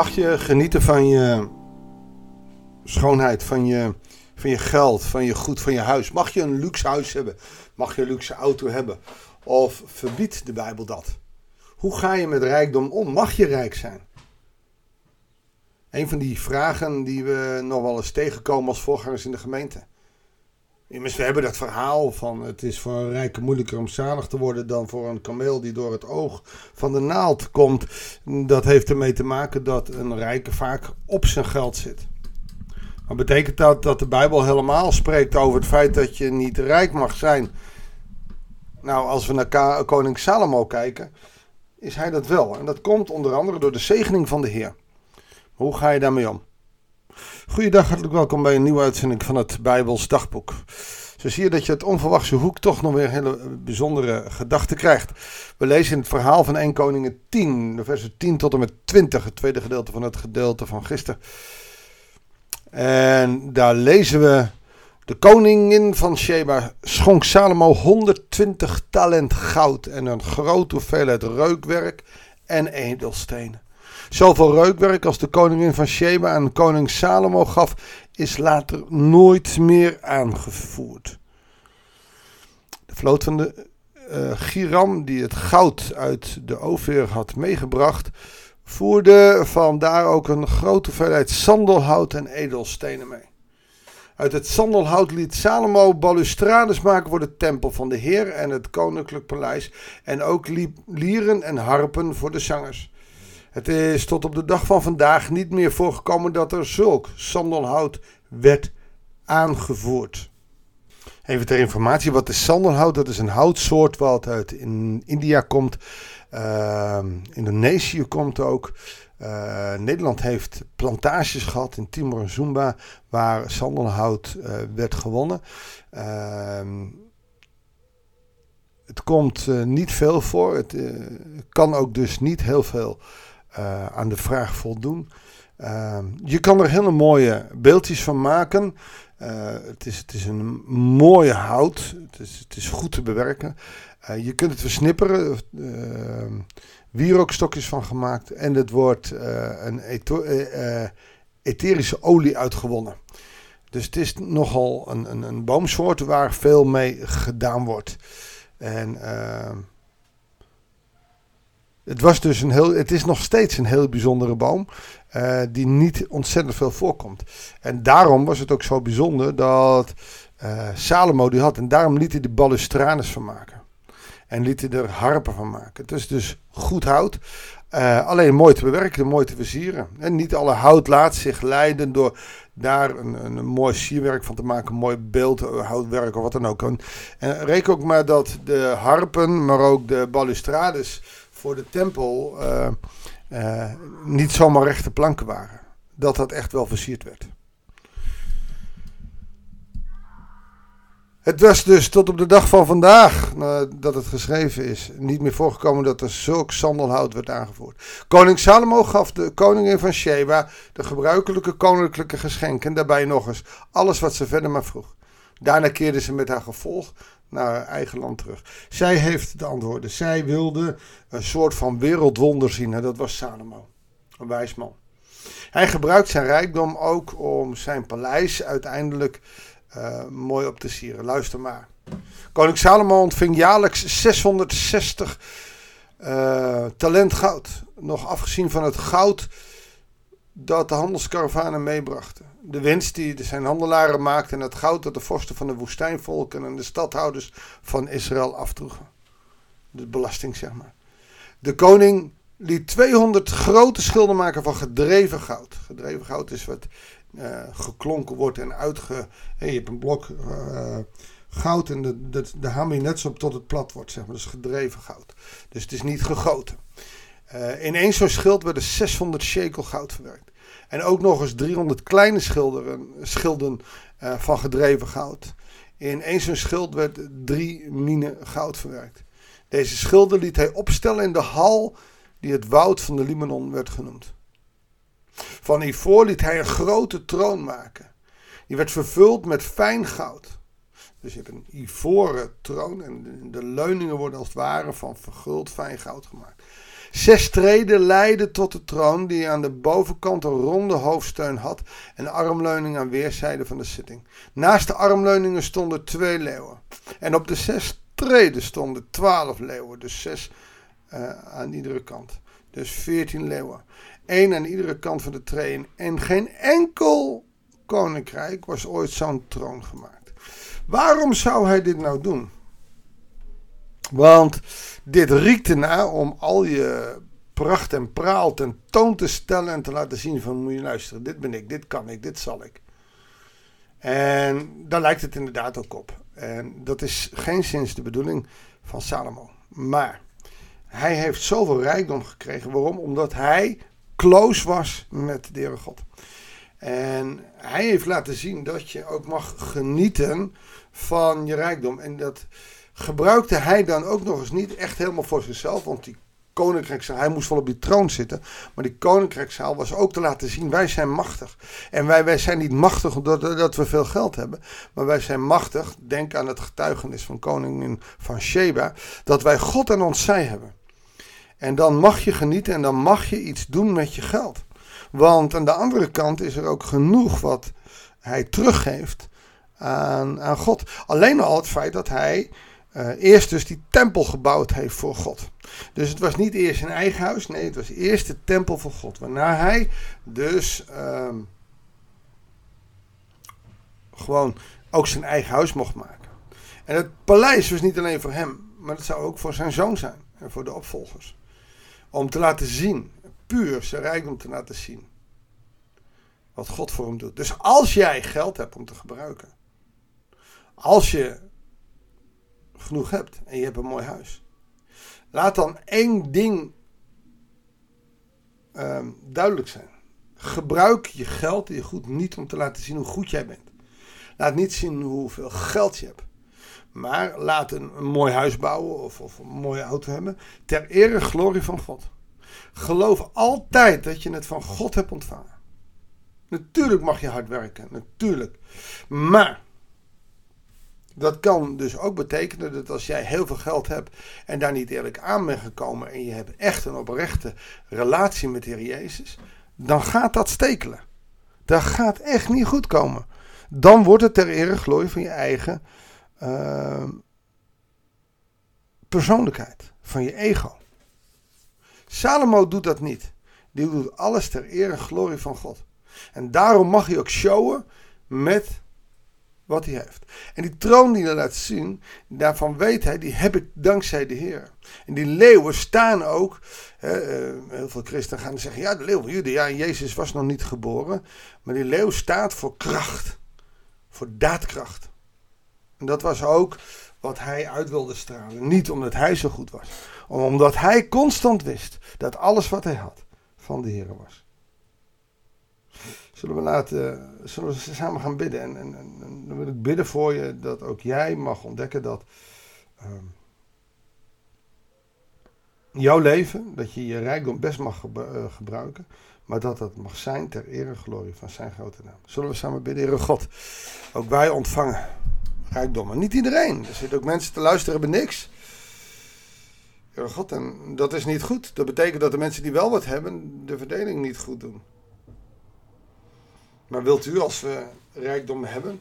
Mag je genieten van je schoonheid, van je, van je geld, van je goed, van je huis? Mag je een luxe huis hebben? Mag je een luxe auto hebben? Of verbiedt de Bijbel dat? Hoe ga je met rijkdom om? Mag je rijk zijn? Een van die vragen die we nog wel eens tegenkomen als voorgangers in de gemeente. Immers, we hebben dat verhaal van het is voor een rijke moeilijker om zalig te worden dan voor een kameel die door het oog van de naald komt. Dat heeft ermee te maken dat een rijke vaak op zijn geld zit. Maar betekent dat dat de Bijbel helemaal spreekt over het feit dat je niet rijk mag zijn? Nou, als we naar koning Salomo kijken, is hij dat wel. En dat komt onder andere door de zegening van de Heer. Hoe ga je daarmee om? Goeiedag, hartelijk welkom bij een nieuwe uitzending van het Bijbels Dagboek. Zo zie je dat je het onverwachte hoek toch nog weer hele bijzondere gedachten krijgt. We lezen in het verhaal van 1 Koningen 10, de versen 10 tot en met 20, het tweede gedeelte van het gedeelte van gisteren. En daar lezen we, de koningin van Sheba schonk Salomo 120 talent goud en een grote hoeveelheid reukwerk en edelstenen. Zoveel reukwerk als de koningin van Sheba aan koning Salomo gaf, is later nooit meer aangevoerd. De vloot van de uh, Giram, die het goud uit de Ofer had meegebracht, voerde vandaar ook een grote hoeveelheid sandelhout en edelstenen mee. Uit het sandelhout liet Salomo balustrades maken voor de tempel van de Heer en het koninklijk paleis en ook lieren en harpen voor de zangers. Het is tot op de dag van vandaag niet meer voorgekomen dat er zulk sandelhout werd aangevoerd. Even ter informatie, wat is sandelhout? Dat is een houtsoort wat uit in India komt. Uh, Indonesië komt ook. Uh, Nederland heeft plantages gehad in Timor en Zumba waar sandelhout uh, werd gewonnen. Ehm, het komt uh, niet veel voor. Het kan ook dus niet heel veel uh, aan de vraag voldoen. Uh, je kan er hele mooie beeldjes van maken. Uh, het, is, het is een mooie hout. Het is, het is goed te bewerken. Uh, je kunt het versnipperen. wierookstokjes van gemaakt. En het wordt een etherische olie uitgewonnen. Dus het is nogal een, een, een boomsoort waar veel mee gedaan wordt. En het, was dus een heel, het is nog steeds een heel bijzondere boom. Uh, die niet ontzettend veel voorkomt. En daarom was het ook zo bijzonder dat uh, Salomo die had. En daarom liet hij de balustrades van maken. En liet hij er harpen van maken. Het is dus goed hout. Uh, alleen mooi te bewerken, mooi te versieren. En niet alle hout laat zich leiden door daar een, een, mooi sierwerk van te maken. Een mooi beeld, houtwerk of wat dan ook. En, en reken ook maar dat de harpen, maar ook de balustrades voor de tempel uh, uh, niet zomaar rechte planken waren. Dat dat echt wel versierd werd. Het was dus tot op de dag van vandaag, dat het geschreven is, niet meer voorgekomen dat er zulk sandelhout werd aangevoerd. Koning Salomo gaf de koningin van Sheba de gebruikelijke koninklijke geschenken, daarbij nog eens alles wat ze verder maar vroeg. Daarna keerde ze met haar gevolg naar haar eigen land terug. Zij heeft de antwoorden. Zij wilde een soort van wereldwonder zien. En dat was Salomo. Een wijs man. Hij gebruikt zijn rijkdom ook om zijn paleis uiteindelijk uh, mooi op te sieren. Luister maar. Koning Salomo ontving jaarlijks 660 uh, eh, talent goud. Nog afgezien van het goud dat de handelskaravanen meebrachten. De winst die zijn handelaren maakten en het goud dat de vorsten van de woestijnvolken en de stadhouders van Israël afdroegen. De belasting, zeg maar. De koning liet 200 grote schilden maken van gedreven goud. Gedreven goud is wat uh, geklonken wordt en uitge... Hey, je hebt een blok uh, goud en de, de, de net zo op tot het plat wordt, zeg maar. Is gedreven goud. Dus het is niet gegoten. Uh, in één zo'n schild werden 600 shekel goud verwerkt. En ook nog eens 300 kleine schilderen, schilden uh, van gedreven goud. In één zo'n schild werd drie minen goud verwerkt. Deze schilden liet hij opstellen in de hal die het woud van de Libanon werd genoemd. Van ivoor liet hij een grote troon maken. Die werd vervuld met fijn goud. Dus je hebt een ivoren troon en de leuningen worden als het ware van verguld fijn goud gemaakt. Zes treden leidden tot de troon, die aan de bovenkant een ronde hoofdsteun had en armleuning aan weerszijden van de zitting. Naast de armleuningen stonden twee leeuwen. En op de zes treden stonden twaalf leeuwen, dus zes uh, aan iedere kant. Dus veertien leeuwen. Eén aan iedere kant van de treden. En geen enkel koninkrijk was ooit zo'n troon gemaakt. Waarom zou hij dit nou doen? Want dit riekt ernaar om al je pracht en praal tentoon te stellen en te laten zien van moet je luisteren, dit ben ik, dit kan ik, dit zal ik. En daar lijkt het inderdaad ook op. En dat is geen sinds de bedoeling van Salomo. Maar hij heeft zoveel rijkdom gekregen. Waarom? Omdat hij close was met de Heere God. En hij heeft laten zien dat je ook mag genieten van je rijkdom. En dat gebruikte hij dan ook nog eens niet echt helemaal voor zichzelf. Want die koninkrijkszaal, hij moest wel op die troon zitten. Maar die koninkrijkszaal was ook te laten zien, wij zijn machtig. En wij, wij zijn niet machtig omdat dat we veel geld hebben. Maar wij zijn machtig, denk aan het getuigenis van koningin van Sheba, dat wij God aan ons zij hebben. En dan mag je genieten en dan mag je iets doen met je geld. Want aan de andere kant is er ook genoeg wat hij teruggeeft aan, aan God. Alleen al het feit dat hij uh, eerst dus die tempel gebouwd heeft voor God. Dus het was niet eerst zijn eigen huis, nee, het was eerst de tempel voor God. Waarna hij dus uh, gewoon ook zijn eigen huis mocht maken. En het paleis was niet alleen voor hem, maar het zou ook voor zijn zoon zijn en voor de opvolgers. Om te laten zien, puur zijn rijkdom te laten zien. Wat God voor hem doet. Dus als jij geld hebt om te gebruiken. Als je genoeg hebt en je hebt een mooi huis. Laat dan één ding um, duidelijk zijn. Gebruik je geld je goed niet om te laten zien hoe goed jij bent. Laat niet zien hoeveel geld je hebt. Maar laat een, een mooi huis bouwen of, of, een mooie auto hebben. Ter ere glorie van God. Geloof altijd dat je het van God hebt ontvangen. Natuurlijk mag je hard werken. Natuurlijk. Maar dat kan dus ook betekenen dat als jij heel veel geld hebt en daar niet eerlijk aan bent gekomen en je hebt echt een oprechte relatie met de Heer Jezus, dan gaat dat stekelen. Dat gaat echt niet goed komen. Dan wordt het ter ere glorie van je eigen uh, persoonlijkheid, van je ego. Salomo doet dat niet. Die doet alles ter ere glorie van God. En daarom mag hij ook showen met wat hij heeft. En die troon die hij laat zien, daarvan weet hij, die heb ik dankzij de Heer. En die leeuwen staan ook, hè, eh, heel veel christenen gaan zeggen, ja de leeuw van Jude, ja Jezus was nog niet geboren. Maar die leeuw staat voor kracht, voor daadkracht. En dat was ook wat hij uit wilde stralen. Niet omdat hij zo goed was, maar omdat hij constant wist dat alles wat hij had van de Heer was. Zullen we, laten, zullen we samen gaan bidden? En, en, dan wil ik bidden voor je dat ook jij mag ontdekken dat uh, jouw leven, dat je je rijkdom best mag eh, gebruiken, maar dat dat mag zijn ter ere en glorie van zijn grote naam. Zullen we samen bidden, Heere God, ook wij ontvangen rijkdommen. Niet iedereen. Er zitten ook mensen te luisteren hebben niks. Heere God, en dat is niet goed. Dat betekent dat de mensen die wel wat hebben, de verdeling niet goed doen. Maar wilt u, als we rijkdom hebben,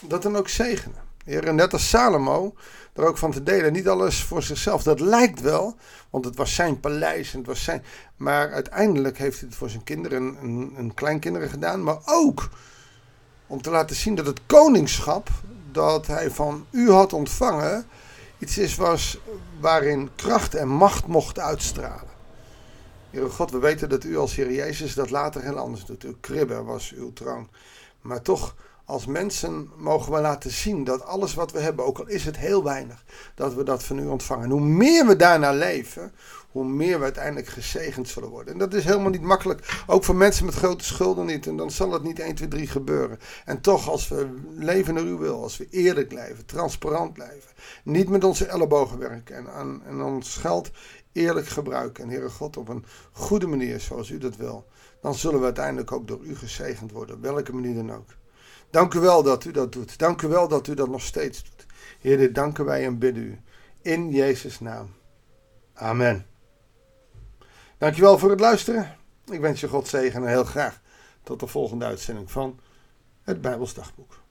dat dan ook zegenen? Heer, net als Salomo, er ook van te delen. Niet alles voor zichzelf. Dat lijkt wel, want het was zijn paleis en het was zijn. Maar uiteindelijk heeft hij het voor zijn kinderen en, en kleinkinderen gedaan. Maar ook om te laten zien dat het koningschap dat hij van u had ontvangen. iets is was waarin kracht en macht mocht uitstralen. Heere God, we weten dat u als Heer Jezus dat later heel anders doet. Uw kribbe was uw troon. Maar toch, als mensen mogen we laten zien dat alles wat we hebben, ook al is het heel weinig, dat we dat van u ontvangen. hoe meer we daarna leven, hoe meer we uiteindelijk gezegend zullen worden. En dat is helemaal niet makkelijk. Ook voor mensen met grote schulden niet. En dan zal het niet 1, 2, 3 gebeuren. En toch, als we leven naar uw wil, als we eerlijk blijven, transparant blijven, niet met onze ellebogen werken en, aan, en ons geld eerlijk gebruiken. En Heere God, op een goede manier zoals u dat wil. Dan zullen we uiteindelijk ook door u gezegend worden. Op welke manier dan ook. Dank u wel dat u dat doet. Dank u wel dat u dat nog steeds doet. Heer, dit danken wij en bidden u. In Jezus' naam. Amen. Dankjewel voor het luisteren. Ik wens je God zegen en heel graag tot de volgende uitzending van het Bijbels Dagboek.